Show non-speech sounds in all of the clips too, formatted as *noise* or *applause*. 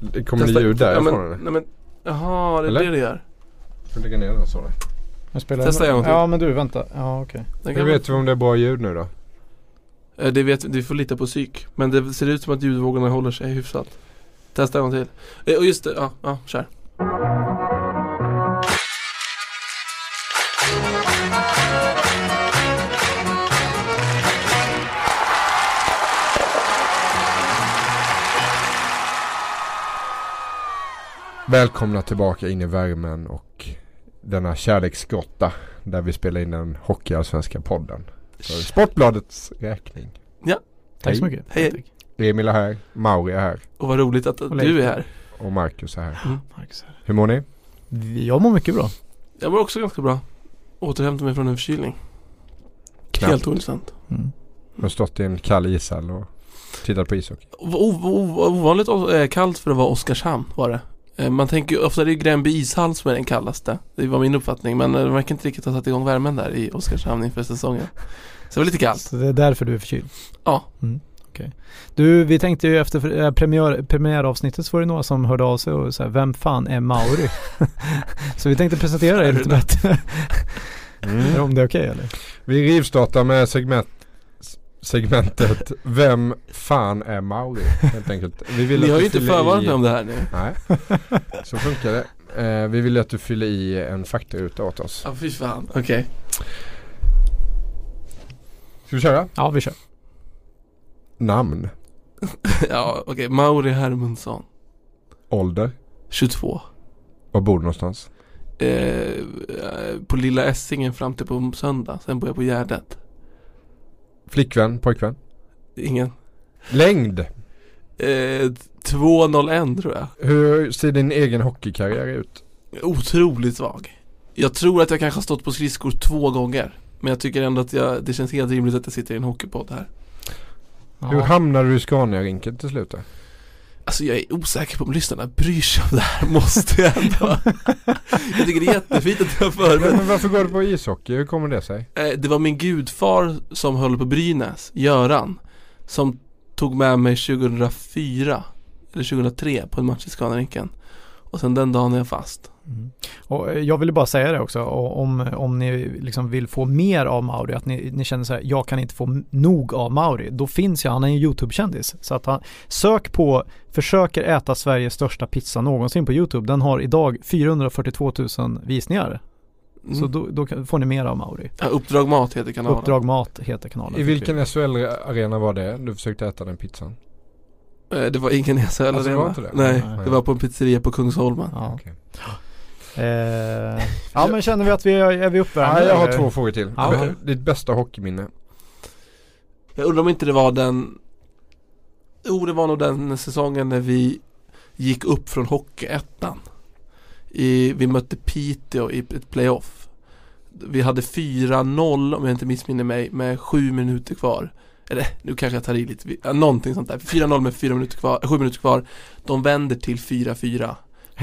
Det kommer det ljud därifrån ja, men, eller? nej, men, Jaha, det är Eller? det det gör. Får lägga ner den spelar Testa en gång till. Ja men du vänta. Ja okej. Den Hur vet vi om det är bra ljud nu då? Eh, Det vet vi får lita på psyk. Men det ser ut som att ljudvågorna håller sig hyfsat. Testa en gång till. Eh, Och just det, ja, ja, kör. Välkomna tillbaka in i värmen och denna kärleksgrotta där vi spelar in den hockeyallsvenska podden. För Sportbladets räkning. Tack Hej. så mycket. Hej. Emil är här, Mauri är här Och vad roligt att du är här. och Marcus är här. Marcus här. Hur mår ni? Jag mår mycket bra. Jag mår också ganska bra. Återhämtar mig från en förkylning. Helt ointressant. Mm. Jag har stått i en kall ishall och tittat på ishockey. O- o- ovanligt eh, kallt för att vara Oskarshamn var det. Eh, Man tänker ju, ofta är det Gränby ishall som är den kallaste. Det var min uppfattning. Men eh, de verkar inte riktigt ha satt igång värmen där i Oskarshamn inför säsongen. Så det var lite kallt. Så det är därför du är förkyld? Ja. Mm. Okej. Du, vi tänkte ju efter äh, premiär, premiäravsnittet så var det några som hörde av sig och sa vem fan är Mauri? *laughs* så vi tänkte presentera dig lite bättre. Mm. *laughs* Om det är okej eller? Vi rivstartar med segment, segmentet Vem fan är Mauri? Helt enkelt. Vi vill Ni har ju inte förvarnat mig om det här nu. Nej, så funkar det. Eh, vi vill att du fyller i en faktaruta åt oss. Ja, fy fan. Okej. Ska vi köra? Ja, vi kör. Namn, *laughs* ja, okej. Mauri Hermundsson. ålder, 22. var bor du någonstans? Eh, eh, på Lilla Essingen fram till på söndag. Sen bor jag på Gärdet. Flickvän, pojkvän? Ingen. Längd, Eh, 2.01 tror jag. hur ser din egen hockeykarriär ut? Otroligt svag. Jag tror att jag kanske har stått på skridskor två gånger. Men jag tycker ändå att jag, det känns helt rimligt att jag sitter i en hockeypodd här. Hur Ja. hamnade du i Scania-rinken till slut då? Alltså jag är osäker på om lyssnarna bryr sig om det här, måste jag ändå. *laughs* jag tycker det är jättefint att du har förberett. Men varför går du på ishockey? Hur kommer det sig? Eh, Det var min gudfar som höll på Brynäs, Göran, som tog med mig 2004 eller 2003 på en match i Scanarinken. Och sen den dagen är jag fast. Mm. Och eh, jag ville bara säga det också, om, om ni liksom vill få mer av Mauri, att ni, ni känner så här, jag kan inte få nog av Mauri, då finns ju, han är en YouTube-kändis. Så att han, sök på, försöker äta Sveriges största pizza någonsin på YouTube, den har idag 442 000 visningar. Mm. Så då, då får ni mer av Mauri. ja, Uppdrag Mat heter kanalen. Uppdrag Mat heter kanalen. I vilken SHL-arena var det du försökte äta den pizzan? Eh, Det var ingen SHL Alltså, det var inte det? Nej, Nej. det var på en pizzeria på Kungsholmen. Ja. Okej. Eh, *laughs* ja men känner vi att vi är, är vi uppvärmda? Nej, jag har eller? två frågor till. Ja, okej. Ditt bästa hockeyminne? Jag undrar om inte det var den Jo det var nog den säsongen när vi gick upp från Hockeyettan I, Vi mötte Piteå i ett playoff Vi hade 4-0 om jag inte missminner mig med sju minuter kvar Eller nu kanske jag tar i lite, ja, någonting sånt där 4-0 med fyra minuter kvar, sju minuter kvar De vänder till 4-4 Hämtar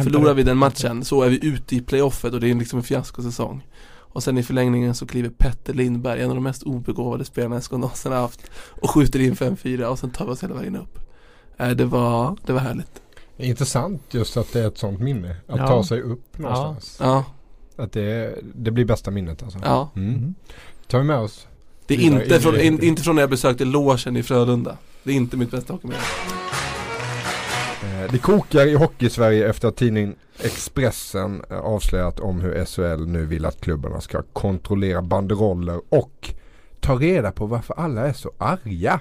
Förlorar vi den matchen så är vi ute i playoffet och det är liksom en fiaskosäsong Och sen i förlängningen så kliver Petter Lindberg, en av de mest obegåvade spelarna SK någonsin har haft Och skjuter in 5-4 och sen tar vi oss hela vägen upp äh, det, var, det var härligt Det är intressant just att det är ett sånt minne. Att Ja. ta sig upp någonstans. Ja, Att det, det blir bästa minnet alltså. ja Mm. Mm. tar vi med oss. Det är inte in från, in, inte från när jag besökte logen i Frölunda Det är inte mitt bästa hockeyminne Det kokar i hockey-Sverige efter att tidningen Expressen eh, avslöjat om hur SHL nu vill att klubbarna ska kontrollera banderoller och ta reda på varför alla är så arga.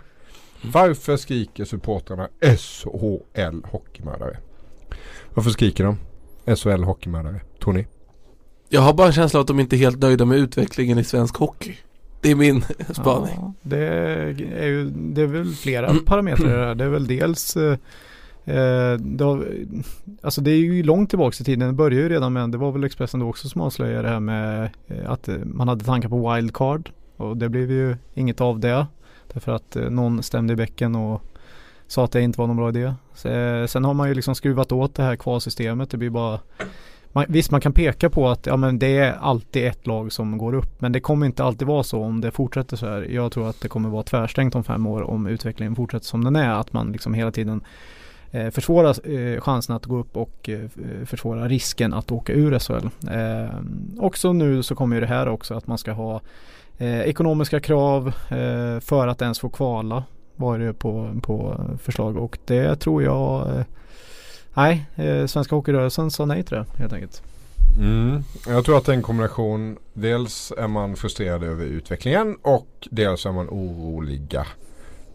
Varför skriker supportrarna SHL hockeymördare? Varför skriker de SHL hockeymördare? Tror ni? Jag har bara en känsla av att de inte är helt nöjda med utvecklingen i svensk hockey Det är min *laughs* spaning Ja, det är ju, det är väl flera Mm. parametrar i det här. Det är väl dels eh, Eh, det har, Alltså det är ju långt tillbaka i tiden. Det började ju redan med, det var väl Expressen då också som avslöjade det här med eh, att eh, man hade tankar på wildcard. Och det blev ju inget av det. Därför att någon stämde i bäcken och sa att det inte var någon bra idé. Så, eh, sen har man ju liksom skruvat åt det här kvalsystemet. Det blir bara man, visst man kan peka på att ja, men det är alltid ett lag som går upp. Men det kommer inte alltid vara så om det fortsätter så här. Jag tror att det kommer vara tvärstängt om fem år om utvecklingen fortsätter som den är. Att man liksom hela tiden försvåra eh, chansen att gå upp och eh, försvåra risken att åka ur SHL. Eh, också nu så kommer ju det här också att man ska ha eh, ekonomiska krav eh, för att ens få kvala var det på, på förslag och det tror jag eh, Nej, eh, Svenska Hockeyrörelsen sa nej till det helt enkelt. Mm. Jag tror att det är en kombination. Dels är man frustrerad över utvecklingen och dels är man oroliga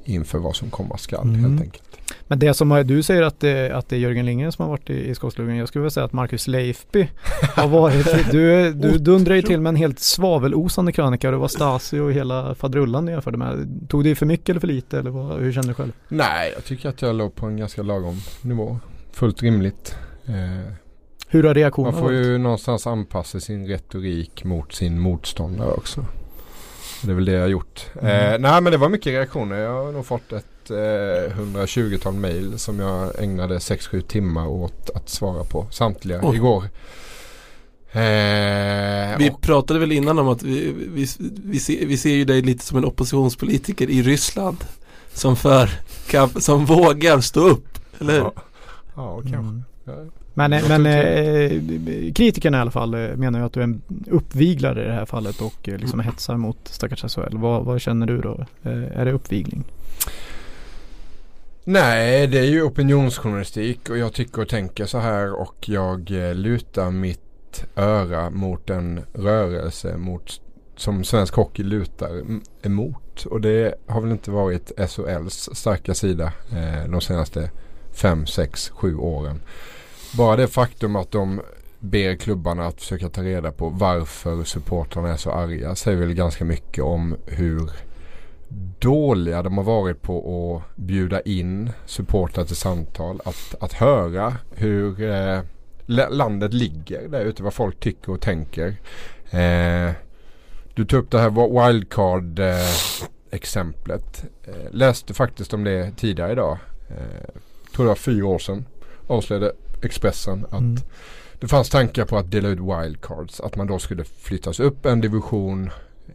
inför vad som komma skall Mm. helt enkelt. Men det som du säger att det, att det är Jörgen Lindgren som har varit i, i skottgluggen. Jag skulle vilja säga att Marcus Leifby har varit *laughs* Du, du dundrar ju till med en helt svavelosande krönika. Det var Stasi och hela faderullan du jämförde med. Tog det för mycket eller för lite eller vad, hur känner du själv? Nej, jag tycker att jag låg på en ganska lagom nivå. Fullt rimligt. Eh, Hur har reaktionerna man får varit? ju någonstans anpassa sin retorik mot sin motståndare också. Det är väl det jag har gjort. Mm. Eh, nej men det var mycket reaktioner. Jag har nog fått ett eh, 120-tal mail som jag ägnade 6-7 timmar åt att svara på. Samtliga Oj. igår. Eh, Vi och- pratade väl innan om att vi, vi, vi, ser, vi ser ju dig lite som en oppositionspolitiker i Ryssland. Som för som vågar stå upp. Eller hur? Ja, ja kanske. Mm. Ja. Men, men eh, kritikerna i alla fall eh, menar ju att du är en uppviglare i det här fallet och eh, liksom hetsar mot stackars SHL. Vad, vad känner du då? Eh, är det uppvigling? Nej, det är ju opinionsjournalistik och jag tycker och tänker så här och jag eh, lutar mitt öra mot en rörelse mot, som svensk hockey lutar emot. Och det har väl inte varit SHLs starka sida eh, de senaste fem, sex, sju åren. Bara det faktum att de ber klubbarna att försöka ta reda på varför supportrarna är så arga säger väl ganska mycket om hur dåliga de har varit på att bjuda in supportrar till samtal. Att, att höra hur eh, la- landet ligger där ute, vad folk tycker och tänker. Eh, du tog upp det här wa- wildcard eh, exemplet. Eh, läste faktiskt om det tidigare idag. Eh, tror det var fyra år sedan. Avslöjade Expressen att Mm. det fanns tankar på att dela ut wildcards. Att man då skulle flyttas upp en division.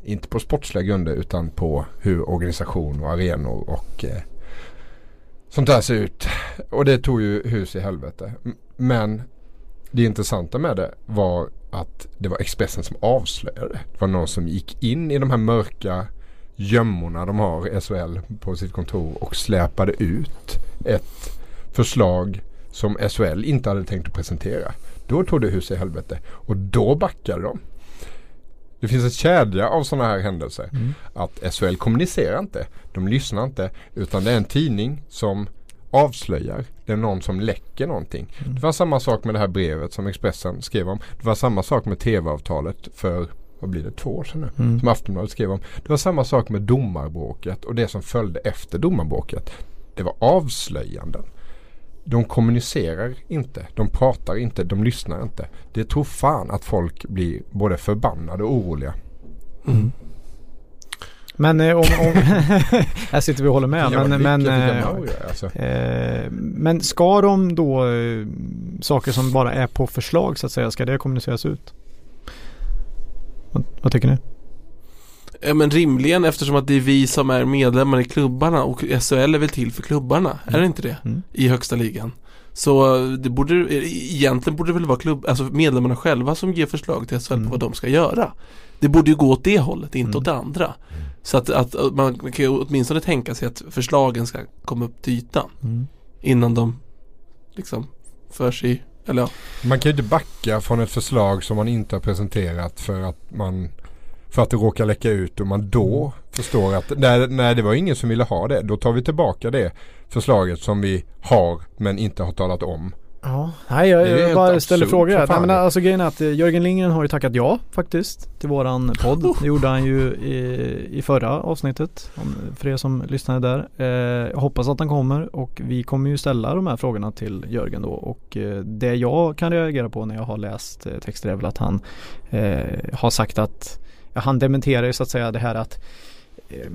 Inte på sportsliga grunder utan på hur organisation och arenor och eh, sånt där ser ut. Och det tog ju hus i helvete. Men det intressanta med det var att det var Expressen som avslöjade det. Det var någon som gick in i de här mörka gömmorna de har SHL på sitt kontor och släpade ut ett förslag som SHL inte hade tänkt att presentera. Då tog det hus i helvete och då backade de. Det finns en kedja av sådana här händelser. Mm. Att SHL kommunicerar inte. De lyssnar inte. Utan det är en tidning som avslöjar. Det är någon som läcker någonting. Mm. Det var samma sak med det här brevet som Expressen skrev om. Det var samma sak med tv-avtalet för, vad blir det, två år sedan nu? Mm. Som Aftonbladet skrev om. Det var samma sak med domarbråket och det som följde efter domarbråket. Det var avslöjanden. De kommunicerar inte, de pratar inte, de lyssnar inte. Det tror fan att folk blir både förbannade och oroliga. Mm. Men eh, om, om *laughs* här sitter vi och håller med. Ja, men, men, eh, alltså. eh, men ska de då eh, saker som bara är på förslag så att säga, ska det kommuniceras ut? Vad, vad tycker ni? Ja, men rimligen eftersom att det är vi som är medlemmar i klubbarna och SHL är väl till för klubbarna, är det inte det? Mm. I högsta ligan. Så det borde, egentligen borde det väl vara klubb, alltså medlemmarna själva som ger förslag till SHL Mm. på vad de ska göra. Det borde ju gå åt det hållet, inte Mm. åt det andra. Så att, att man kan ju åtminstone tänka sig att förslagen ska komma upp till ytan Mm. innan de liksom för sig, eller ja. Man kan ju inte backa från ett förslag som man inte har presenterat för att man för att det råkar läcka ut och man då förstår att nej, nej det var ingen som ville ha det. Då tar vi tillbaka det förslaget som vi har men inte har talat om. Ja, nej jag, jag bara ställer frågor här. Nej, men alltså grejen är att eh, Jörgen Lindgren har ju tackat ja faktiskt till våran podd. Det gjorde han ju i, i förra avsnittet. För er som lyssnade där. Eh, jag hoppas att han kommer och vi kommer ju ställa de här frågorna till Jörgen då. Och eh, det jag kan reagera på när jag har läst eh, texter är väl att han eh, har sagt att han dementerar ju så att säga det här att eh,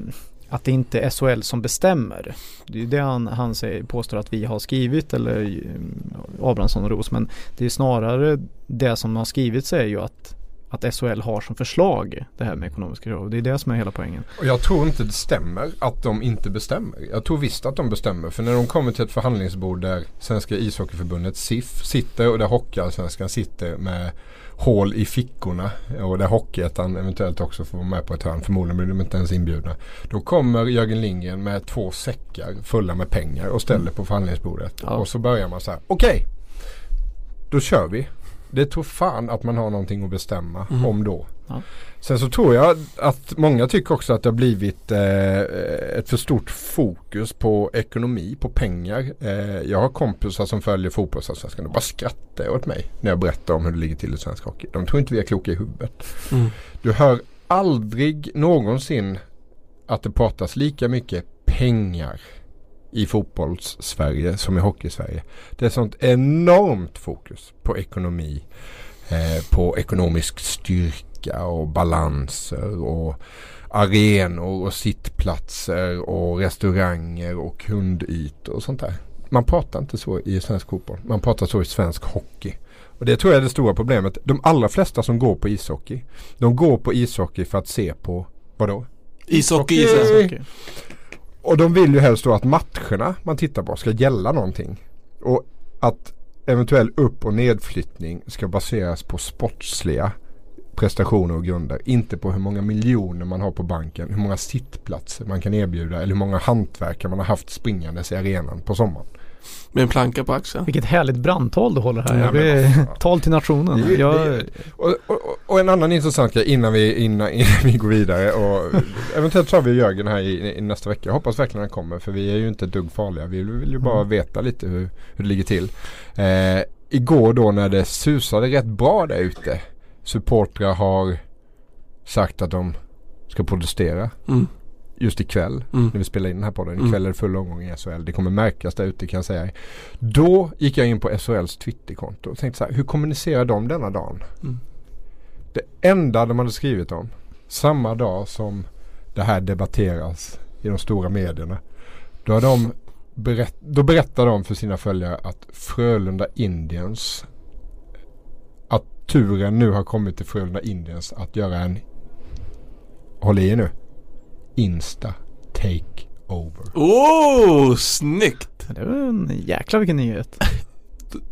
att det inte är SHL som bestämmer. Det är ju det han, han säger, påstår att vi har skrivit eller eh, Abrahamsson och Ros. Men det är snarare det som har skrivits är ju att att SHL har som förslag det här med ekonomiska krav. Det är det som är hela poängen. Och jag tror inte det stämmer att de inte bestämmer. Jag tror visst att de bestämmer. För när de kommer till ett förhandlingsbord där Svenska ishockeyförbundet SIF sitter och där Hockeyallsvenskan sitter med hål i fickorna och där Hockeyettan eventuellt också får vara med på ett hörn. Förmodligen blir de inte ens inbjudna. Då kommer Jörgen Lindgren med två säckar fulla med pengar och ställer på förhandlingsbordet. Ja. Och så börjar man så här. Okej, då kör vi. Det tror fan att man har någonting att bestämma Mhm. om då. Ja. Sen så tror jag att många tycker också att det har blivit eh, ett för stort fokus på ekonomi, på pengar. Eh, jag har kompisar som följer fotbollsallsvenskan och bara skrattar åt mig när jag berättar om hur det ligger till i svensk hockey. De tror inte vi är kloka i huvudet. Mm. Du hör aldrig någonsin att det pratas lika mycket pengar i fotbolls-Sverige som i hockey-Sverige. Det är sånt enormt fokus på ekonomi, eh, på ekonomisk styrka och balanser och arenor och sittplatser och restauranger och kundytor och sånt där. Man pratar inte så i svensk fotboll. Man pratar så i svensk hockey. Och det tror jag är det stora problemet. De allra flesta som går på ishockey. De går på ishockey för att se på vadå? Ishockey Ishockey. gissar jag. Okej. Och de vill ju helst då att matcherna man tittar på ska gälla någonting. Och att eventuell upp och nedflyttning ska baseras på sportsliga prestationer och grunder. Inte på hur många miljoner man har på banken, hur många sittplatser man kan erbjuda eller hur många hantverkare man har haft springandes i arenan på sommaren. Med en planka på axeln. Vilket härligt brandtal du håller här. Ja, men tal till nationen. Det jag, det Och, och, och en annan intressant grej innan vi, innan, *laughs* innan vi går vidare och eventuellt har vi Jörgen här i, i nästa vecka. Jag hoppas verkligen han kommer för vi är ju inte ett dugg farliga. Vi vill ju bara Mm. veta lite hur, hur det ligger till. Eh, igår då när det susade rätt bra där ute. Supportrar har sagt att de ska protestera Mm. just ikväll Mm. när vi spelar in den här podden. Mm. Ikväll är det full omgång i SHL. Det kommer märkas där ute kan jag säga. Då gick jag in på SHLs Twitterkonto och tänkte så här, hur kommunicerar de denna dagen? Mm. Det enda de hade skrivit om samma dag som det här debatteras i de stora medierna. Då, har de berätt, då berättar de för sina följare att Frölunda Indians turen nu har kommit till Frölunda Indians att göra en håll i er nu Insta take over. Oh, snyggt! det var en jäkla vilken nyhet. *laughs*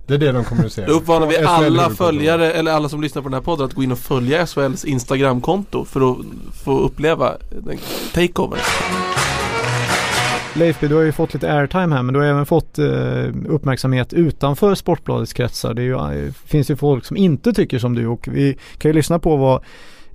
Det är det de kommunicerar. Då uppmanar vi alla följare eller alla som lyssnar på den här podden att gå in och följa SHLs Instagramkonto för att få uppleva den takeover. Leifby, du har ju fått lite airtime här men du har även fått eh, uppmärksamhet utanför Sportbladets kretsar. Det ju, eh, finns ju folk som inte tycker som du och vi kan ju lyssna på vad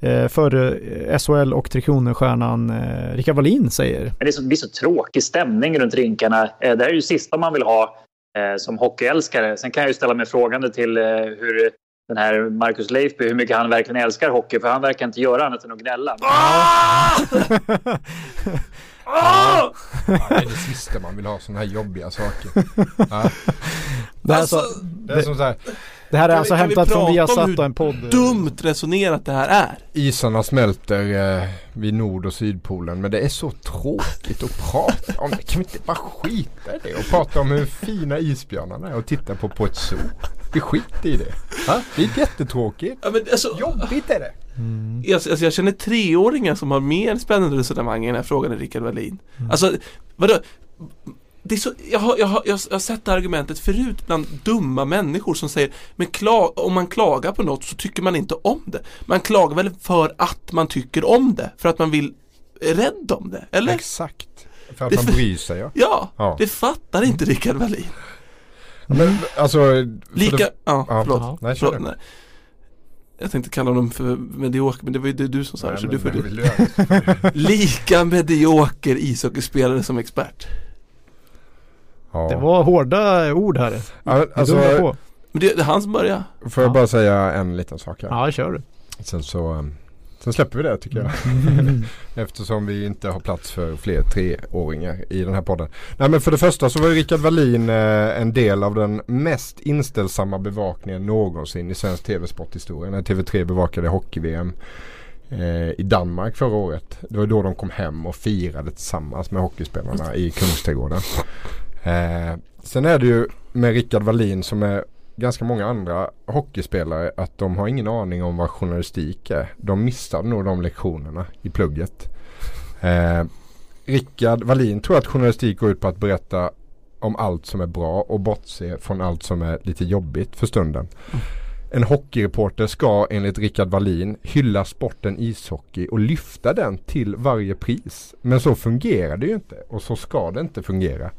eh, förre eh, SHL och Tre Kronor-stjärnan eh, Rickard Wallin säger. Men det är så, det blir så tråkig stämning runt rinkarna. Eh, Det här är ju sista man vill ha eh, som hockeyälskare. Sen kan jag ju ställa mig frågande till eh, hur den här Marcus Leifby, hur mycket han verkligen älskar hockey. För han verkar inte göra annat än att gnälla. Ah! *laughs* *laughs* Ah! Ja, det är det sista man vill ha sådana här jobbiga saker. Ja. Det här, Alltså, alltså, Det är som så här, det här är alltså vi- kan vi hämtat från Viasat och en podd. dumt resonerat det här är. isarna smälter eh, vid Nord och Sydpolen men det är så tråkigt att prata om det. Kan vi inte bara skita i det och prata om hur fina isbjörnarna är och titta på på ett zoo? Vi skiter i det. Ha? Det är jättetråkigt. Ja, men alltså, Jobbigt är det. Mm. jag, alltså, jag känner treåringar som har mer spännande resonemang i den här frågan än Rickard Wallin. Alltså, vadå? Det är så, jag, har, jag, har, jag har sett det argumentet förut bland dumma människor som säger Men kla, om man klagar på något så tycker man inte om det. Man klagar väl för att man tycker om det. För att man vill är rädd om det, eller? Exakt. För att Det- man bryr sig ja. Ja, Ja. det fattar inte Rickard Wallin. Men alltså. Lika, det- ja, Ja, förlåt. ja. Nej, förlåt nej. Jag tänkte kalla honom för medioker, men det var ju det du som sa det, så du får det. *laughs* Lika medioker ishockeyspelare som expert. Ja. Det var hårda ord här. Ja, Det alltså, på. Men det, det är han som börjar. får jag Ja. bara säga en liten sak här. Ja, kör du. Sen så um, Sen släpper vi det tycker jag. *laughs* *laughs* Eftersom vi inte har plats för fler treåringar i den här podden. Nej men för det första så var ju Rickard Wallin eh, en del av den mest inställsamma bevakningen någonsin i svensk tv-sporthistoria. När TV3 bevakade hockey-VM eh, i Danmark förra året. Det var då de kom hem och firade tillsammans med hockeyspelarna i Kungsträdgården. Eh, sen är det ju med Rickard Wallin som är ganska många andra hockeyspelare att de har ingen aning om vad journalistik är. De missar nog de lektionerna i plugget. Eh, Rickard Wallin tror att journalistik går ut på att berätta om allt som är bra och bortse från allt som är lite jobbigt för stunden. En hockeyreporter ska enligt Rickard Wallin hylla sporten ishockey och lyfta den till varje pris. Men så fungerar det ju inte och så ska det inte fungera.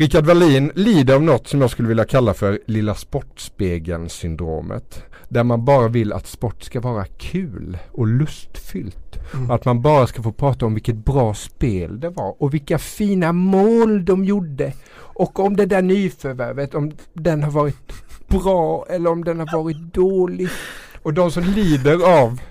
Rickard Wallin lider av något som jag skulle vilja kalla för lilla sportspegeln syndromet. Där man bara vill att sport ska vara kul och lustfyllt. Mm. Att man bara ska få prata om vilket bra spel det var och vilka fina mål de gjorde. Och om det där nyförvärvet, om den har varit bra eller om den har varit dålig. Och de som lider av *laughs*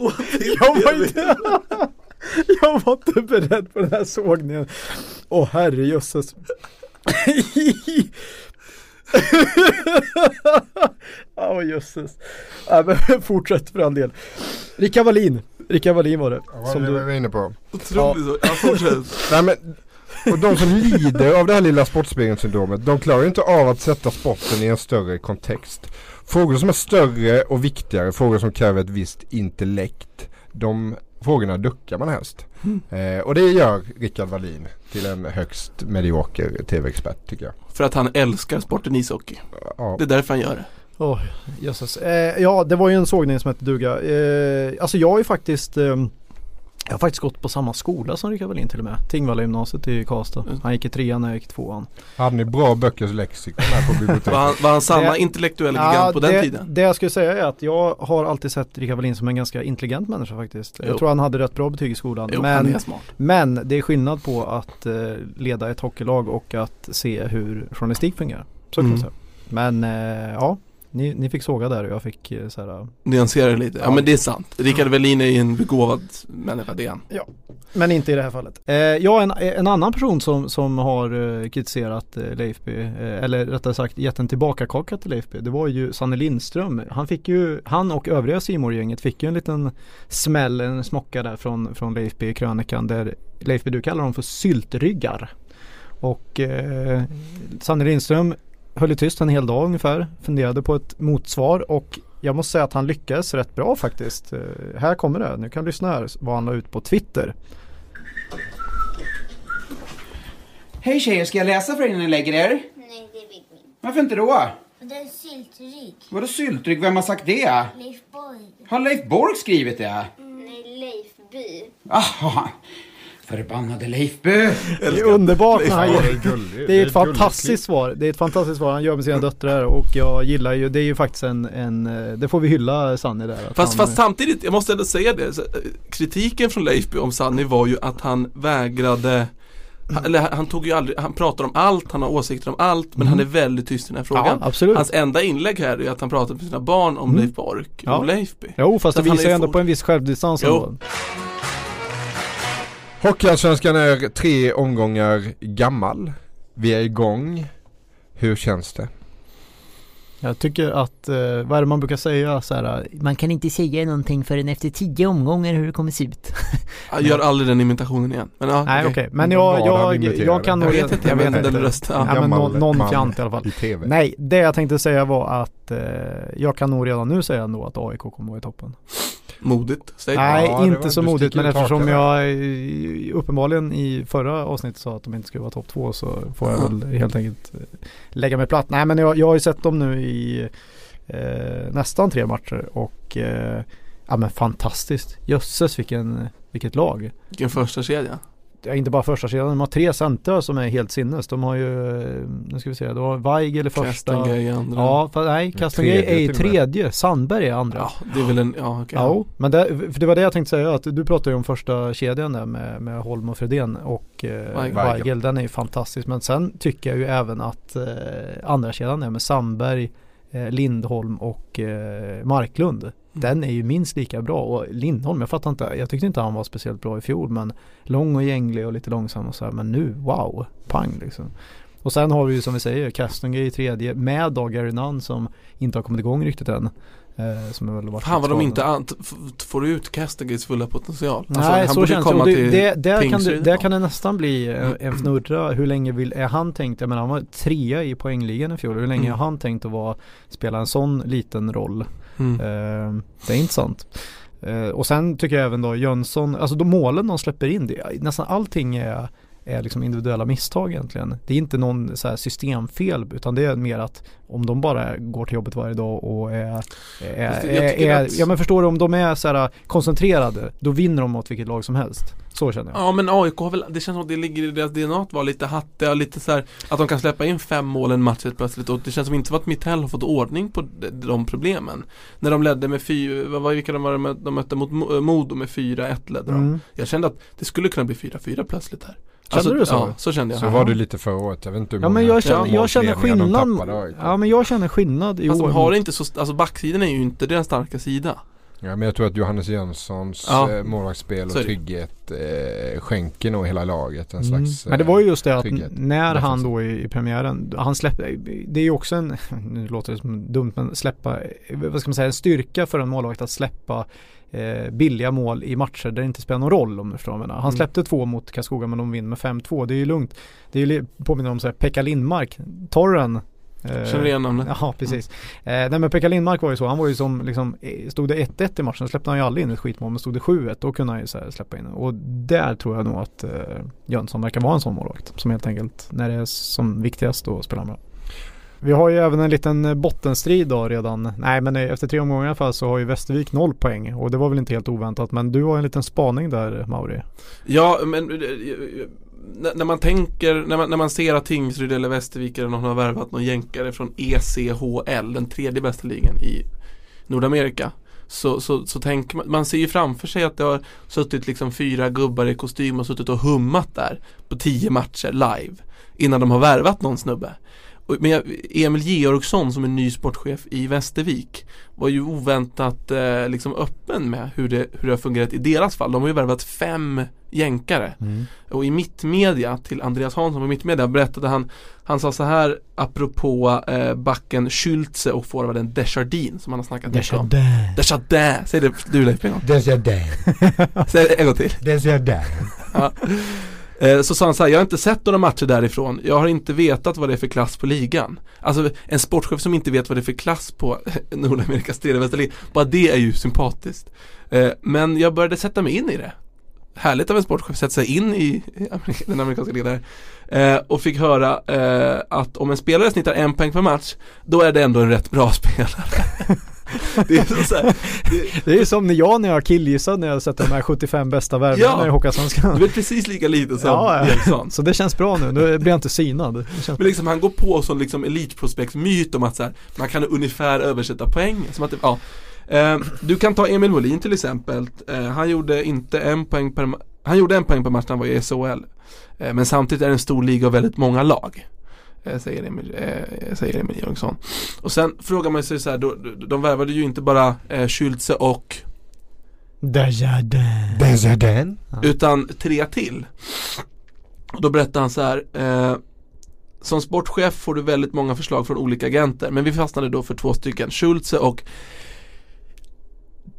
Åh. *laughs* Jag var inte, *laughs* jag var inte beredd på den här sågningen. Åh herrejösses. *laughs* Åh jösses. Ja, men fortsätt för all del. Rickard Wallin. Rickard Wallin var det. Vad Som var du, vi inne på? Otroligt så. Ja, fortsätt. Nej, men, och de som lider av det här lilla sportspegelsyndromet de klarar inte av att sätta sporten i en större kontext. Frågor som är större och viktigare, frågor som kräver ett visst intellekt, de frågorna duckar man helst. Eh, och det gör Rickard Wallin till en högst medioker tv-expert tycker jag. För att han älskar sporten ishockey. Ja. Det är därför han gör det. Jösses. Eh, ja, det var ju en sågning som hette duga. Eh, alltså jag har ju faktiskt ehm, jag har faktiskt gått på samma skola som Rickard Wallin till och med. Tingvalla gymnasiet i Karlstad. Mm. Han gick i trean och jag gick i tvåan. Hade ni bra böckers lexikon här på biblioteket? *laughs* Var han, var han samma Det- intellektuella gigant på den det, tiden? Det jag skulle säga är att jag har alltid sett Rickard Wallin som en ganska intelligent människa faktiskt. Jo. Jag tror han hade rätt bra betyg i skolan. Jo, han men, är smart. men det är skillnad på att eh, leda ett hockeylag och att se hur journalistik fungerar. Så kan Mm. säga. Men eh, ja, ni, ni fick såga där och jag fick eh, så här, Nyansera det lite. Ja, Ja. men det är sant. Rickard Wallin är ju en begåvad människa, det är han. Men inte i det här fallet. Eh, ja, en, en annan person som, som har eh, kritiserat eh, Leifby, eh, eller rättare sagt gett en tillbakakaka till Leifby, det var ju Sanne Lindström. Han fick ju, han och övriga simor gänget fick ju en liten smäll, en smocka där från, från Leifby i krönikan där Leifby, du kallar dem för syltryggar. Och eh, Sanne Lindström höll ju tyst en hel dag ungefär, funderade på ett motsvar och jag måste säga att han lyckades rätt bra faktiskt. Eh, här kommer det, nu kan du lyssna här vad han la ut på Twitter. Hej tjejer, ska jag läsa för er innan ni lägger er? Nej, det vill vi inte. Varför inte då? Det är syltryck. Vadå syltryck? Vem har sagt det? Leif Borg. Har Leif Borg skrivit det? Nej, Leifby. Aha! Förbannade Leifby! Det är underbart när han Ja, gör det är gulligt. Det är ett fantastiskt svar. Det är ett fantastiskt svar han gör med sina döttrar och jag gillar ju, det är ju faktiskt en, en eh, det får vi hylla Sanny där. Fast, han, fast samtidigt, jag måste ändå säga det, eh, kritiken från Leifby om Sanny var ju att han vägrade han- eller han tog ju aldrig, han pratar om allt, han har åsikter om allt men han är väldigt tyst i den här Mm. ja, frågan. absolut. Hans enda inlägg här är att han pratar med sina barn om Mm. Leif Bork Ja. och Leifby. Jo, fast Så det visar ju ändå på en viss självdistans Jo. ändå. Hockeyallsvenskan är tre omgångar gammal. Vi är igång. Hur känns det? Jag tycker att, eh, vad är det man brukar säga så här, man kan inte säga någonting förrän efter tio omgångar hur det kommer se ut. *laughs* Jag gör aldrig den imitationen igen. Men, ja, Nej okej, okej. men jag, jag, imiterade. jag kan Jag nog vet inte, jag vet den inte. rösten, Ja, ja. men Gammal någon, fjant i alla fall. I tv. Nej, det jag tänkte säga var att eh, jag kan nog redan nu säga ändå att AIK kommer att vara i toppen. Modigt. Säg Nej, Ja, inte så modigt men eftersom jag eh, uppenbarligen i förra avsnittet sa att de inte skulle vara topp två så får jag väl helt enkelt eh, lägga mig platt. Nej men jag, jag har ju sett dem nu i eh, nästan tre matcher och eh, ja men fantastiskt. Jösses vilken, vilket lag. Vilken första kedja. Ja, inte bara första sidan, de har tre center som är helt sinnes. De har ju, eh, nu ska vi se, de har Weigel i första. Castanger i andra. Ja, för, nej, tredje är i tredje, Sandberg är andra. Ja, det är väl en, ja okej. Ja, men det, för det var det jag tänkte säga att du pratade ju om första kedjan där med, med Holm och Fredén och eh, Weigel. Weigel. Den är ju fantastisk men sen tycker jag ju även att eh, andra kedjan där med Sandberg, eh, Lindholm och eh, Marklund. Den är ju minst lika bra och Lindholm, jag fattar inte, jag tyckte inte han var speciellt bra i fjol men lång och gänglig och lite långsam och så här, men nu, wow, pang liksom. Och sen har vi ju som vi säger Castanger i tredje med då Gary Nunn som inte har kommit igång riktigt än. Eh, som är väl varit Fan vad de inte får ut Castagers fulla potential. Nej Alltså, han så känns komma det, till det där, kan det, där kan det nästan bli en, en fnurra. Hur länge vill, är han tänkt, jag menar han var trea i poängligan i fjol. Hur länge Mm. har han tänkt att vara, spela en sån liten roll? Mm. Eh, det är intressant. Eh, och sen tycker jag även då Jönsson, alltså de målen de släpper in, det, nästan allting är är liksom individuella misstag egentligen. Det är inte någon så systemfel utan det är mer att om de bara går till jobbet varje dag och är, är, är, är att- ja men förstår du om de är så här koncentrerade då vinner de mot vilket lag som helst. Så känner jag. Ja men AIK har väl, det känns som att det ligger i deras DNA att vara lite hattiga, lite så här att de kan släppa in fem mål en match helt plötsligt och det känns som inte som att Mittell har fått ordning på de, de problemen. När de ledde med fyra, vad var vilka de var de, mötte mot Mo- Modo med 4-1 ledde de. Mm. Jag kände att det skulle kunna bli 4-4 plötsligt här. Kände du så? Ja, så kände jag. Så var du lite förra året. Jag vet inte hur Ja men jag känner, jag känner skillnad. Ja men jag känner skillnad i Fast år. de har inte så, alltså backsidan är ju inte deras starka sida. Ja, men jag tror att Johannes Jönssons Ja. eh, målvaktsspel och trygghet eh, skänker nog hela laget en Mm. slags Men det var ju just det att trygghet. när han då i, i premiären, han släppte, det är ju också en, *laughs* nu låter det som dumt men släppa, vad ska man säga, en styrka för en målvakt att släppa eh, billiga mål i matcher där det inte spelar någon roll om du förstår vad jag menar. Han Mm. släppte två mot Karlskoga men de vinner med 5-2, det är ju lugnt. Det är ju, påminner om så här, Pekka Lindmark, torren. eh, Känner du igen namnet? Ja, precis. Eh, nej men Pekka Lindmark var ju så, han var ju som liksom, eh, stod det 1-1 i matchen släppte han ju aldrig in ett skitmål, men stod det 7-1 då kunde han ju släppa in Och där tror jag nog att eh, Jönsson verkar vara en sån målvakt som helt enkelt, när det är som viktigast då spelar han bra. Vi har ju även en liten eh, bottenstrid då redan. Nej men eh, efter tre omgångar i alla fall så har ju Västervik noll poäng och det var väl inte helt oväntat men du har en liten spaning där Mauri. Ja, men eh, eh, när, när man tänker, när man, när man ser att Tingsryd eller Västervik eller någon har värvat någon jänkare från ECHL, den tredje bästa ligan i Nordamerika. Så, så, så tänker man, man ser ju framför sig att det har suttit liksom fyra gubbar i kostym och suttit och hummat där på tio matcher live innan de har värvat någon snubbe. Men Emil Georgsson som är ny sportchef i Västervik var ju oväntat eh, liksom öppen med hur det, hur det har fungerat i deras fall. De har ju värvat fem jänkare. Och i mittmedia till Andreas Hansson på mittmedia berättade han Han sa så här apropå eh, backen Schultze och forwarden Desjardin som han har snackat mycket om. Desjardin! Säg det du Leif en gång. Desjardins. Säg det en gång till. Desjardins. Ja. Eh, Så sa han så här, jag har inte sett några matcher därifrån. Jag har inte vetat vad det är för klass på ligan. Alltså en sportchef som inte vet vad det är för klass på *laughs* Nordamerikas tredje bästa liga. Bara det är ju sympatiskt. Eh, Men jag började sätta mig in i det. Härligt av en sportchef att sätta sig in i den amerikanska ligan. Eh, och fick höra eh, att om en spelare snittar en poäng per match, då är det ändå en rätt bra *laughs* spelare. *laughs* det är så, så här, det, Det är som när jag när jag killgissade när jag sett de här 75 bästa värvningarna Ja. i Hockeyallsvenskan. du är precis lika lite som Ja. Eriksson. Så det känns bra nu, nu blir jag inte synad. Men liksom han går på som liksom elitprospektmyt om att så här, man kan ungefär översätta poäng. Som att ja. eh, du kan ta Emil Molin till exempel. Eh, han gjorde inte en poäng per Han gjorde en poäng per match när han var i SHL. Eh, men samtidigt är det en stor liga och väldigt många lag. Eh, säger Emil, eh, säger Emil Jönsson. Och sen frågar man sig så här, då, de, de värvade ju inte bara eh, Schultze och Desjardins. Desjardins. utan tre till. Och då berättar han så här. Eh, som sportchef får du väldigt många förslag från olika agenter. Men vi fastnade då för två stycken. Schultze och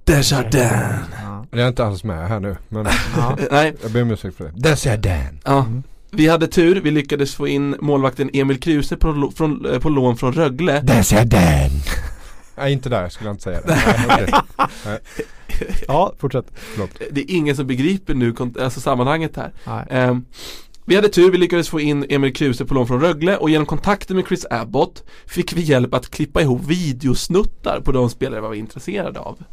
Desjardins. Ja. Det är inte alls med här nu. Men Ja. *laughs* Nej, jag ber om ursäkt för det. Desjardins. ja. Mm. Vi hade tur. Vi lyckades få in målvakten Emil Kruse på, från, eh, på lån från Rögle. Desjardins. Nej inte där skulle jag inte säga *laughs* det. Nej, okej. Ja, fortsätt. Det är ingen som begriper nu alltså sammanhanget här. Nej. Ehm, vi hade tur, vi lyckades få in Emil Kruse på lån från Rögle och genom kontakter med Chris Abbott fick vi hjälp att klippa ihop videosnuttar på de spelare vi var intresserade av.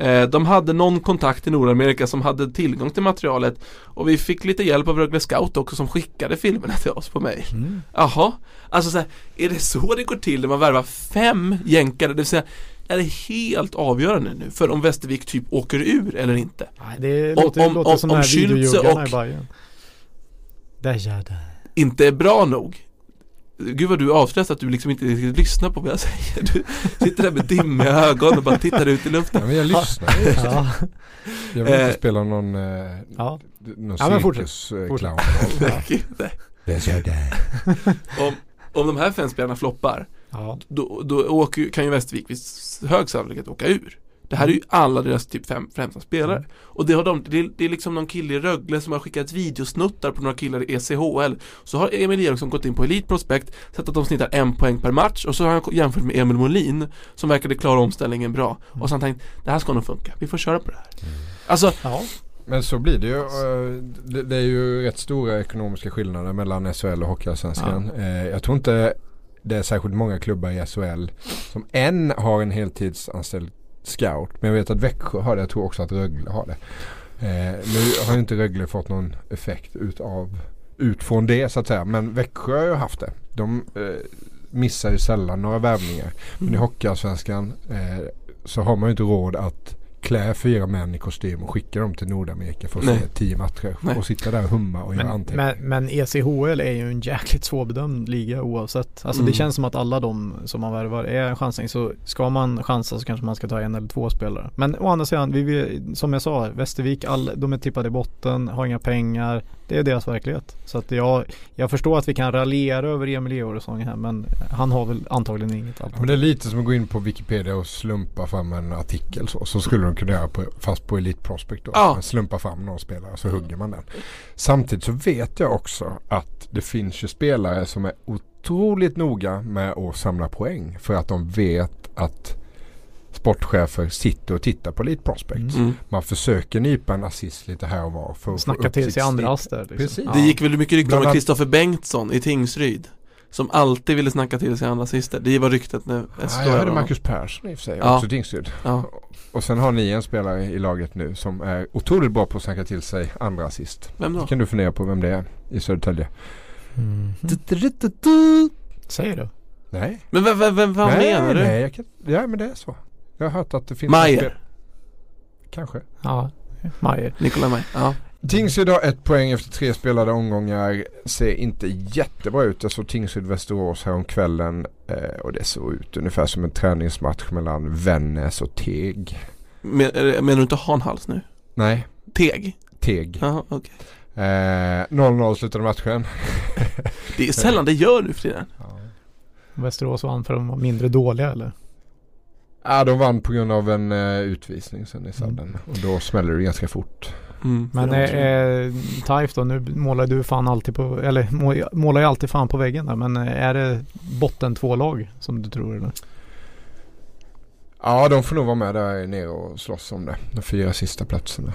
Eh, De hade någon kontakt i Nordamerika som hade tillgång till materialet och vi fick lite hjälp av Rögle Scout också som skickade filmerna till oss på mail. Mm. Jaha, alltså så här, är det så det går till när man värvar fem jänkare? Det vill säga, är det helt avgörande nu för om Västervik typ åker ur eller inte? Nej, det Om- låter, om- låter om- som om Schultze videojuggarna och-. Där gör det. inte är bra nog Gud vad du avslöjar att du liksom inte riktigt lyssnar på vad jag säger Du sitter där med dimmiga ögon och bara tittar ut i Ja, luften men jag lyssnar. *laughs* Ja, Jag vill inte Eh, spela någon, eh, ja. någon Ja, cirkusclown. Nej. *laughs* Det gör det. om, om de här fem spelarna floppar ja. Då, då åker, kan ju Västervik vid hög sannolikhet åka ur Det här är ju alla deras typ fem främsta spelare. Och det har de, det är, det är liksom någon kille i Rögle som har skickat videosnuttar på några killar i ECHL Så har Emil Eriksson gått in på Elite Prospect Sett att de snittar en poäng per match och så har han jämfört med Emil Molin Som verkade klara omställningen bra. Och så har han tänkt, det här ska nog funka, vi får köra på det här. Alltså, ja. Men så blir det ju. eh, Det, är ju rätt stora ekonomiska skillnader mellan SHL och Hockeyallsvenskan. Eh, Jag tror inte det är särskilt många klubbar i SHL som än har en heltidsanställd scout. Men jag vet att Växjö har det. Jag tror också att Rögle har det. Eh, nu har ju inte Rögle fått någon effekt utav ut från det så att säga. Men Växjö har ju haft det. De eh, missar ju sällan några värvningar. Men i Hockeyallsvenskan eh, så har man ju inte råd att klä fyra män i kostym och skicka dem till Nordamerika för att Nej. se tio matcher. Nej. Och sitta där och humma och göra Men, anteckningar. men, men ECHL är ju en jäkligt svårbedömd liga oavsett. Alltså Mm. det känns som att alla de som man värvar är en chansning. Så ska man chansa så kanske man ska ta en eller två spelare. Men å andra sidan, vi, vi, som jag sa, Västervik, all, de är tippade i botten, har inga pengar. Det är deras verklighet. Så att jag, jag förstår att vi kan raljera över Emil Georgsson här men han har väl antagligen inget Ja, men alternativ. det är lite som att gå in på Wikipedia och slumpa fram en artikel så. Så skulle de kunna göra på, fast på Elite Prospect då. Ja. Man slumpar fram någon spelare så hugger man den. Samtidigt så vet jag också att det finns ju spelare som är otroligt noga med att samla poäng. För att de vet att sportchefer sitter och tittar på Elite Prospect. mm. Man försöker nypa en assist lite här och var. För att Snacka till sig andra aster. Liksom. Precis. Ja. Det gick väl mycket rykten om Kristoffer Bengtsson i Tingsryd Som alltid ville snacka till sig andra assister Det var ryktet när SK Ja, jag hörde. Marcus Persson i och för sig. Ja. Också Tingsryd. Ja. Och sen har ni en spelare i laget nu som är otroligt bra på att snacka till sig andra assist. Vem då? Det kan du fundera på vem det är i Södertälje. Mhm. Säger du? Nej. Men vem, vem, vem, vad nej, menar du? Nej, jag kan, ja men det är så. Jag har hört att det finns Mayer. Kanske. Ja, Majer. Nikolaj Maj, ja Tingsryd har ett poäng efter tre spelade omgångar. Ser inte jättebra ut. Jag såg Tingsryd-Västerås här om kvällen eh, och det såg ut ungefär som en träningsmatch mellan Vännäs och Teg. Men, är- menar du inte Hanhals nu? Nej, Teg? Teg. Jaha, okej Eh, 0-0 slutade matchen. Det är sällan det gör nu för tiden *laughs* Västerås vann för att de var mindre dåliga eller? Ja, de vann på grund av en eh, utvisning sen i sadden. Och då smäller det ganska fort. mm. Men de eh, eh, Taif då, nu målar du fan alltid på, eller må- målar ju alltid fan på väggen där. Men eh, är det botten två lag som du tror eller? Ja, de får nog vara med där nere och slåss om det. De fyra sista platserna.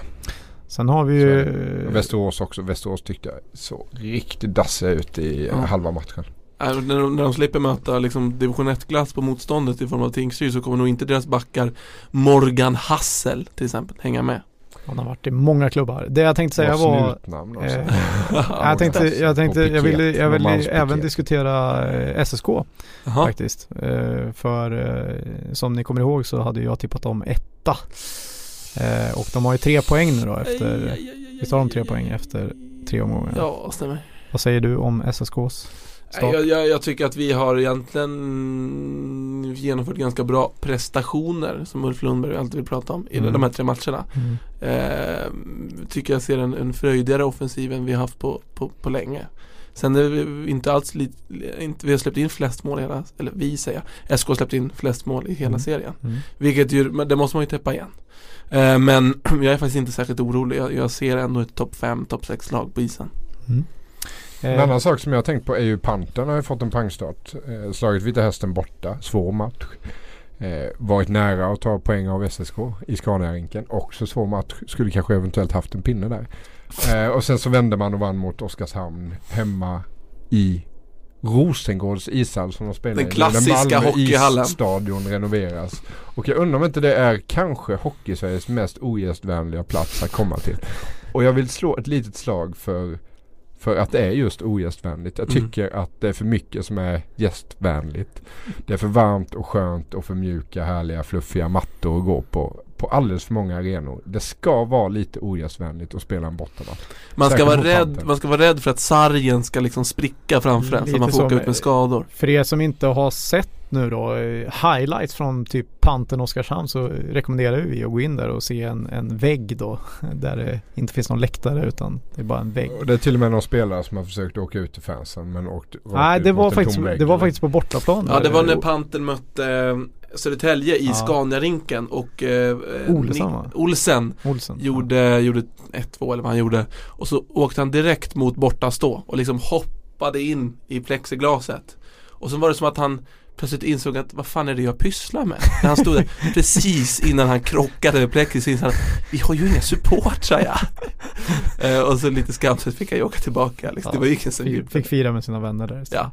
Sen har vi ju... är Västerås också. Västerås tyckte jag så riktigt dassiga ut i Ja. halva matchen. Äh, när, de, när de slipper möta liksom division 1-glass på motståndet i form av Tingsryd så kommer nog inte deras backar Morgan Hassel till exempel hänga med Han har varit i många klubbar. Det jag tänkte säga var... Eh, *laughs* jag tänkte, jag tänkte, jag ville, jag ville även diskutera eh, SSK Jaha. faktiskt. Eh, för eh, som ni kommer ihåg så hade jag tippat om etta. Eh, och de har ju tre poäng nu då efter, visst har de tre poäng efter tre omgångar? Ja, stämmer Vad säger du om SSKs? Jag, jag, jag tycker att vi har egentligen genomfört ganska bra prestationer som Ulf Lundberg alltid vill prata om i Mm. de här tre matcherna. Mm. Eh, tycker jag ser en, en fröjdigare offensiv än vi har haft på, på, på länge. Sen är vi inte alls li, inte, vi har släppt in flest mål i hela, eller vi säger jag, SK har släppt in flest mål i hela Mm. serien. Mm. Vilket ju, det måste man ju täppa igen. Eh, men *clears throat* jag är faktiskt inte särskilt orolig. Jag, jag ser ändå ett topp 5, topp 6 lag på isen. Mm. En Eh, annan sak som jag har tänkt på är ju Pantern har ju fått en pangstart. Eh, slagit Vita Hästen borta. Svår match. Eh, varit nära att ta poäng av SSK i Scaniarinken. Också svår match. Skulle kanske eventuellt haft en pinne där. Eh, och sen så vände man och vann mot Oskarshamn hemma i Rosengårds ishall som de spelar Den i. klassiska Malmö hockeyhallen. isstadion renoveras. Och jag undrar om inte det är kanske Hockeysveriges mest ogästvänliga plats att komma till. Och jag vill slå ett litet slag för, för att det är just ogästvänligt. Jag Mm. tycker att det är för mycket som är gästvänligt. Det är för varmt och skönt och för mjuka, härliga, fluffiga mattor att gå på. På alldeles för många arenor. Det ska vara lite ogästvänligt att spela en bortamatch. Man ska, vara rädd, man ska vara rädd för att sargen ska liksom spricka framför en så man får åka ut med skador. För er som inte har sett nu då eh, highlights från typ Panten Oskarshamn så rekommenderar vi att gå in där och se en, en vägg då *laughs* där det inte finns någon läktare utan det är bara en vägg. Det är till och med någon spelare som har försökt åka ut till fansen men åkt rakt Nej det var, faktiskt, vägg. det var faktiskt på bortaplan. Ja det var när Eh, Panten mötte eh, Södertälje i Ja. Scaniarinken och eh, Olsson, Nick- va? Olsen Olsen. gjorde, gjorde 1-2 eller vad han gjorde Och så åkte han direkt mot bortastå och liksom hoppade in i plexiglaset Och så var det som att han plötsligt insåg att vad fan är det jag pysslar med? När han stod där precis innan han krockade med plexis så insåg han Vi har ju inga supportrar ja *laughs* eh, Och så lite skamset fick han ju åka tillbaka liksom. Det var ju ingen som Fick, fira med sina vänner där istället. Ja,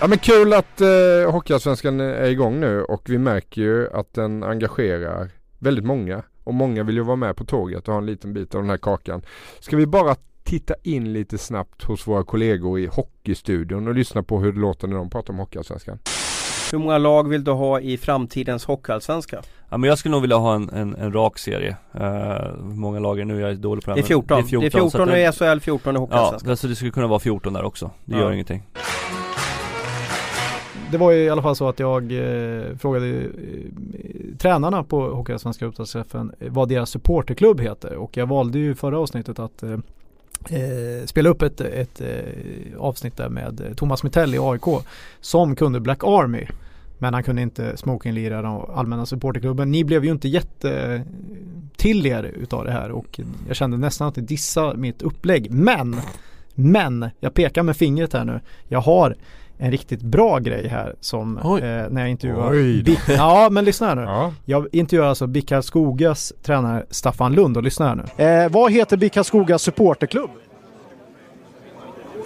Ja men kul att eh, Hockeyallsvenskan är igång nu och vi märker ju att den engagerar väldigt många. Och många vill ju vara med på tåget och ha en liten bit av den här kakan. Ska vi bara titta in lite snabbt hos våra kollegor i Hockeystudion och lyssna på hur det låter när de pratar om Hockeyallsvenskan. Hur många lag vill du ha i framtidens hockeyallsvenska? Ja men jag skulle nog vilja ha en, en, en rak serie. Uh, många lag är det nu? Jag är dålig på det Det är här, men 14. Det är 14, så att i SHL, 14 i Ja, hockeyallsvenskan. alltså det skulle kunna vara 14 där också. Det Ja. gör ingenting. Det var ju i alla fall så att jag eh, frågade eh, tränarna på Hockeyallsvenska uppdragsträffen vad deras supporterklubb heter och jag valde ju i förra avsnittet att eh, eh, spela upp ett, ett eh, avsnitt där med eh, Thomas Mittell i AIK som kunde Black Army men han kunde inte smokinglira den allmänna supporterklubben. Ni blev ju inte jätte eh, till er utav det här och jag kände nästan att det dissade mitt upplägg. Men, men, jag pekar med fingret här nu. Jag har en riktigt bra grej här som eh, när jag intervjuar Oj då. Bic- Ja men lyssna här nu. Ja. Jag intervjuar alltså BIK Karlskogas tränare Staffan Lund och lyssna här nu. Eh, vad heter BIK Karlskogas supporterklubb?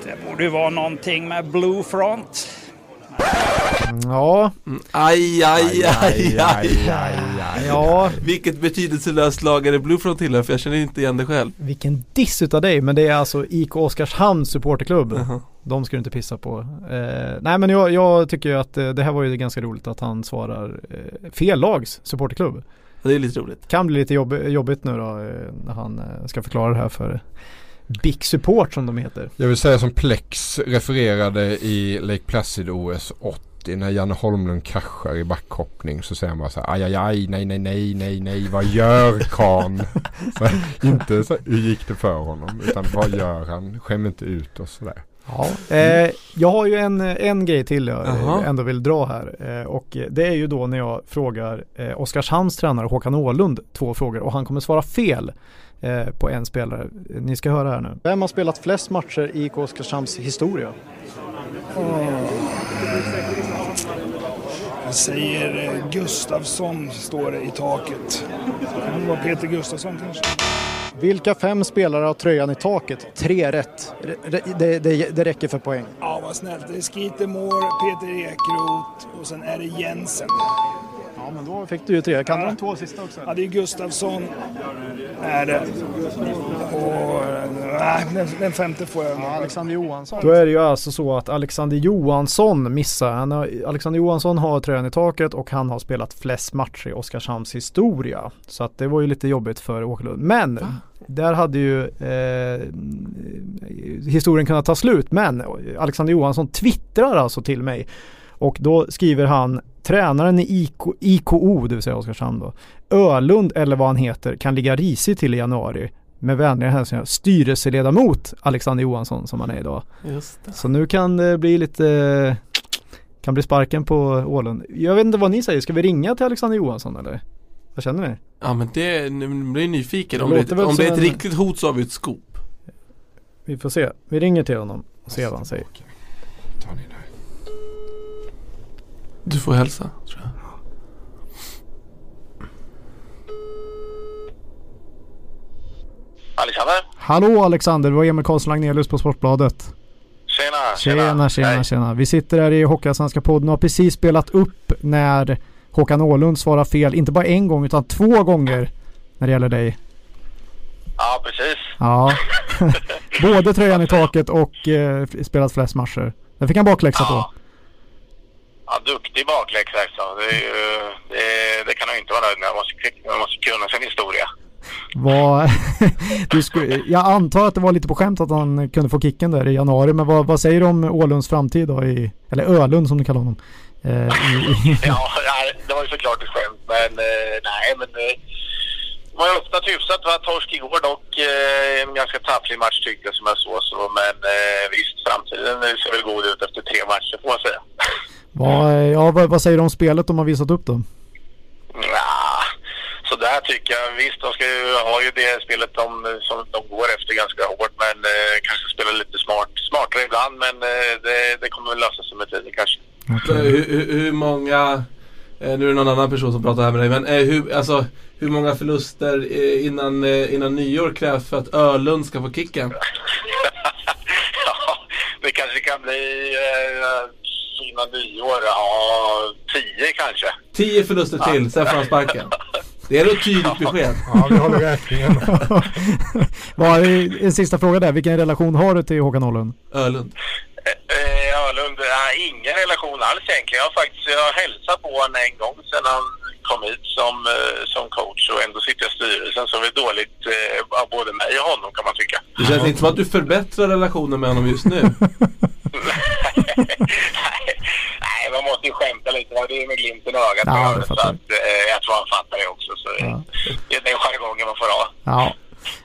Det borde ju vara någonting med Blue Front. Ja, aj, aj, aj, aj, ja, Vilket betydelselöst lag är det Bluefront tillhör? För jag känner inte igen det själv. vilken diss utav dig men det är alltså IK Oskarshamns supporterklubb. De ska du inte pissa på. Eh, nej men jag, jag tycker ju att eh, det här var ju ganska roligt att han svarar eh, fel lags supporterklubb. Det är lite roligt. Kan bli lite jobb, jobbigt nu då eh, när han eh, ska förklara det här för BIK Support som de heter. Jag vill säga som Plex refererade i Lake Placid OS 80 när Janne Holmlund kraschar i backhoppning så säger han bara så här aj aj aj nej nej nej nej nej vad gör kan? *laughs* inte så hur gick det för honom utan vad gör han? Skäm inte ut oss sådär. Ja. Eh, jag har ju en, en grej till jag eh, ändå vill dra här eh, och det är ju då när jag frågar eh, Oskarshamns tränare Håkan Åhlund två frågor och han kommer svara fel på en spelare. Ni ska höra här nu. Vem har spelat flest matcher i IK Oskarshamns historia? Jag säger eh, Gustafsson står det i taket. Kan det vara Peter Gustafsson kanske? Vilka fem spelare har tröjan i taket? Tre rätt. Det, det, det, räcker för poäng. Ja, vad snällt. Det är Skeetermore, Peter Ekeroth och sen är det Jensen. Ja men då fick du ju tre. Kan du de två sista också? Ja, det är Gustafsson. Är det. Och nej, den, den femte får jag. Alexander Johansson. Då är det ju alltså så att Alexander Johansson missar. Han har, Alexander Johansson har tröjan i taket och han har spelat flest matcher i Oskarshamns historia. Så att det var ju lite jobbigt för Åkerlund. Men där hade ju eh, historien kunnat ta slut. Men Alexander Johansson twittrar alltså till mig. Och då skriver han Tränaren i IK, IKO, det vill säga Oskarshamn då. Ölund eller vad han heter kan ligga risigt till i januari. Med vänliga hälsningar styrelseledamot Alexander Johansson som han är idag. Just det. Så nu kan det bli lite kan bli sparken på Ålund. Jag vet inte vad ni säger, ska vi ringa till Alexander Johansson eller? Vad känner ni? Ja men det, nu blir jag nyfiken. Det Om det, väl om det är ett en- riktigt hot så har vi ett scoop. Vi får se. Vi ringer till honom och ser vad han säger. Ta ni där. Du får hälsa, tror jag. Alexander? Hallå Alexander, det var Emil Karlsson Lagnelius på Sportbladet. Tjena, Tjena, tjena, tjena. Vi sitter här i Hockeyallsvenska podden och har precis spelat upp när Håkan Åhlund svarar fel, inte bara en gång utan två gånger när det gäller dig. Ja, precis. Ja. *laughs* Både tröjan i taket och eh, spelat flest matcher. Där fick han bakläxa på. Ja, duktig bakläxa alltså. Det, det, det kan ju inte vara nöjd med. Man måste, man måste kunna sin historia. Vad, *laughs* du skulle, jag antar att det var lite på skämt att han kunde få kicken där i januari, men vad, vad säger du om Ålunds framtid då? I, eller Ölund som du kallar honom. Eh, i, *laughs* Ja, det var ju såklart ett skämt. Men eh, nej, men eh, det var ju öppnat hyfsat. Det var torsk igår dock. Eh, en ganska tafflig match tyckte jag som jag såg. Så, men eh, visst, framtiden ser väl god ut efter tre matcher får man säga. *laughs* vad, ja, vad, vad säger du om spelet de har visat upp då? Ja, så där tycker jag. Visst, de ska ju ha ju det spelet de, som de går efter ganska hårt. Men eh, kanske spela lite smart, smartare ibland. Men eh, det, det kommer väl lösa sig med tiden kanske. Hur, hur, hur många, eh, nu är det någon annan person som pratar här med dig, men eh, hur, alltså, hur många förluster eh, innan, eh, innan nyår krävs för att Ölund ska få kicken? *laughs* Det kanske kan bli eh, innan nyår. Ja, tio kanske. Tio förluster till, sen får han sparken. Det är ett tydligt besked. Ja, vi håller räkningen. *laughs* Vad, en sista fråga där, vilken relation har du till Håkan Åhlund? Ölund. Eh, Ölund, nej, ingen relation alls egentligen. Jag har faktiskt jag har hälsat på honom en gång sedan han kom hit som, eh, som coach och ändå sitter jag i styrelsen så det är dåligt eh, av både mig och honom kan man tycka. Det känns inte som att du förbättrar relationen med honom just nu. *laughs* *laughs* Nej, man måste ju skämta lite. Det är med glimten i ögat. Ja, det så att, eh, jag tror han fattar det också. Så Det är den jargongen man får ha. Ja.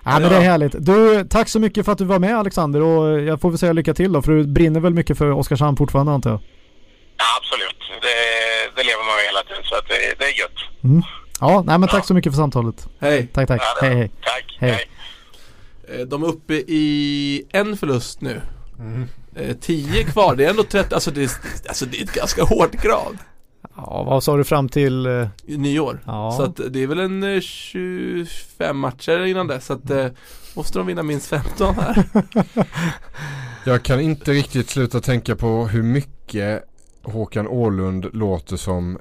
Ja men det är härligt. Du, tack så mycket för att du var med Alexander och jag får väl säga lycka till då för du brinner väl mycket för Oskarshamn fortfarande antar jag? Ja, absolut. Det, det lever man med hela tiden så att det, det är gött. Mm. Ja, nej men tack så mycket för samtalet. Hej. Tack, tack. Ja, hej, hej. Tack. Hej. Eh, De är uppe i en förlust nu. Mm. Eh, Tio kvar, det är ändå 30, alltså det är, alltså det är ett ganska hårt krav. Ja, vad sa du fram till? eh, nyår. Ja. Så att det är väl en eh, 25 matcher innan dess. Så att eh, måste de vinna minst 15 här. *laughs* Jag kan inte riktigt sluta tänka på hur mycket Håkan Åhlund låter som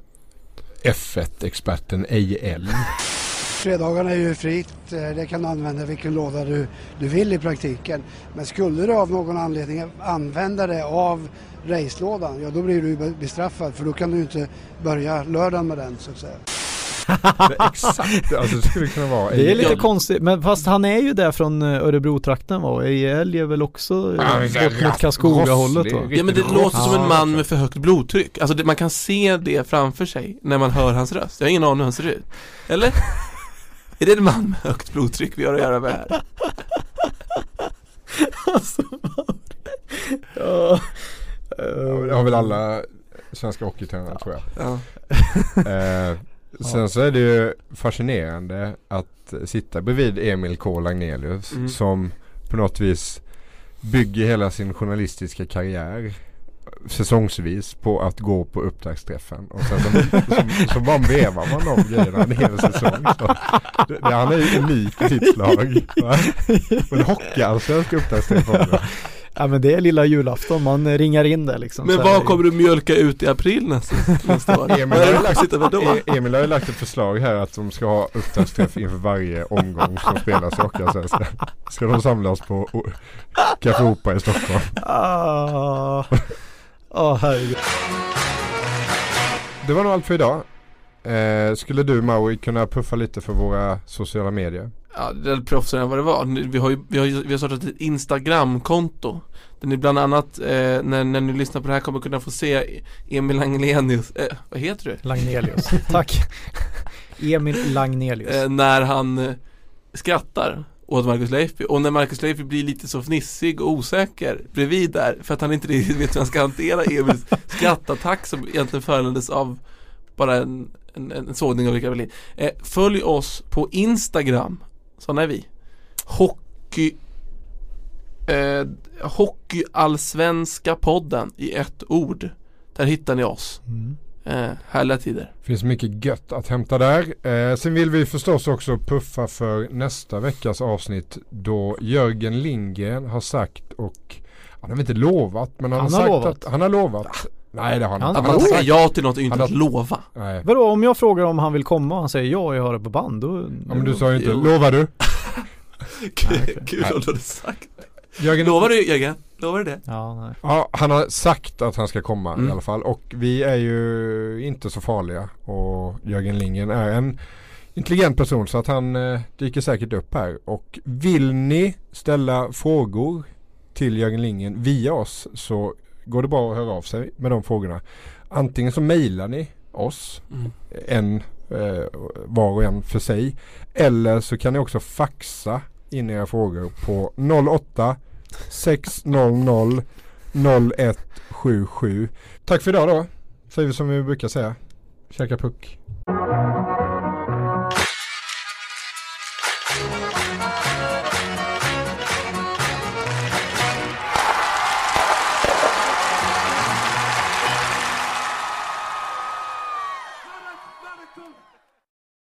F1-experten EIL. Fredagarna är ju fritt, eh, det kan du använda vilken låda du, du vill i praktiken. Men skulle du av någon anledning använda det av racelådan, ja då blir du bestraffad för då kan du inte börja lördagen med den så att säga. *laughs* Exakt, alltså det skulle kunna vara Det är lite EIL. konstigt, men fast han är ju där från eh, Örebro-trakten va? Och älg är väl också eh, Ja, bort mot Karlskoga-hållet va? Ja men det låter som en Ja, man med för högt blodtryck. Alltså det, man kan se det framför sig när man hör hans röst. Jag har ingen aning hur han ser ut. Eller? Är det en man med högt blodtryck vi har att göra med här? alltså, ja. Ja, Det har väl alla svenska hockeytränare tror jag. Ja. *laughs* Eh, sen så är det ju fascinerande att sitta bredvid Emil K Lagnelius Mm. som på något vis bygger hela sin journalistiska karriär säsongsvis på att gå på upptaktsträffen och sen så, så, så bara vevar man de grejerna en hel säsong. Så, det, det, han är ju unik i sitt slag. va? Och en hockeyallsvensk upptaktsträff. Ja men det är lilla julafton, man ringar in det liksom. Men vad kommer du mjölka ut i april nästa, nästa år? Emil har, lagt? E- Emil har ju lagt ett förslag här att de ska ha upptaktsträff inför varje omgång som spelas i Hockeyallsvenskan. Ska de samlas på Café Opera i Stockholm. Ah, ah herregud. Det var nog allt för idag. Eh, skulle du Maui kunna puffa lite för våra sociala medier? Ja, det är proffsigare än vad det var. Vi har ju vi har, vi har startat ett Instagram-konto. Där ni bland annat, eh, när, när ni lyssnar på det här kommer kunna få se Emil Anglenius, eh, vad heter du? Lagnelius. *laughs* Tack. Emil Lagnelius. Eh, när han eh, skrattar åt Marcus Leifby och när Marcus Leifby blir lite så fnissig och osäker bredvid där för att han inte riktigt vet hur han ska hantera Emils *laughs* skrattattack som egentligen föranleddes av bara en, en, en sågning av Rickard Wallin. Eh, följ oss på Instagram, sådana är vi. Hockey eh, Hockeyallsvenska podden i ett ord. Där hittar ni oss. Mm. Eh, härliga tider. Finns mycket gött att hämta där. Eh, sen vill vi förstås också puffa för nästa veckas avsnitt då Jörgen Lindgren har sagt och han har inte lovat men han, Han har har sagt lovat. att han har lovat. Nej det har han Han- inte. Han har sagt- ja till något är ju inte Han har- att lova. Nej. Vadå om jag frågar om han vill komma och han säger ja och jag har det på band då Ja, men du sa ju inte, Jo. lovar du? *laughs* Kul om du hade sagt Jörgen, Lovar du Jörgen? Lovar du det? Ja, nej. Ja, han har sagt att han ska komma Mm. i alla fall och vi är ju inte så farliga och Jörgen Lindgren är en intelligent person så att han eh, dyker säkert upp här och vill ni ställa frågor till Jörgen Lindgren via oss så går det bra att höra av sig med de frågorna. Antingen så mejlar ni oss Mm. en eh, var och en för sig eller så kan ni också faxa in era frågor på 08 600 0177. Tack för idag då. Säger vi som vi brukar säga. Käka puck.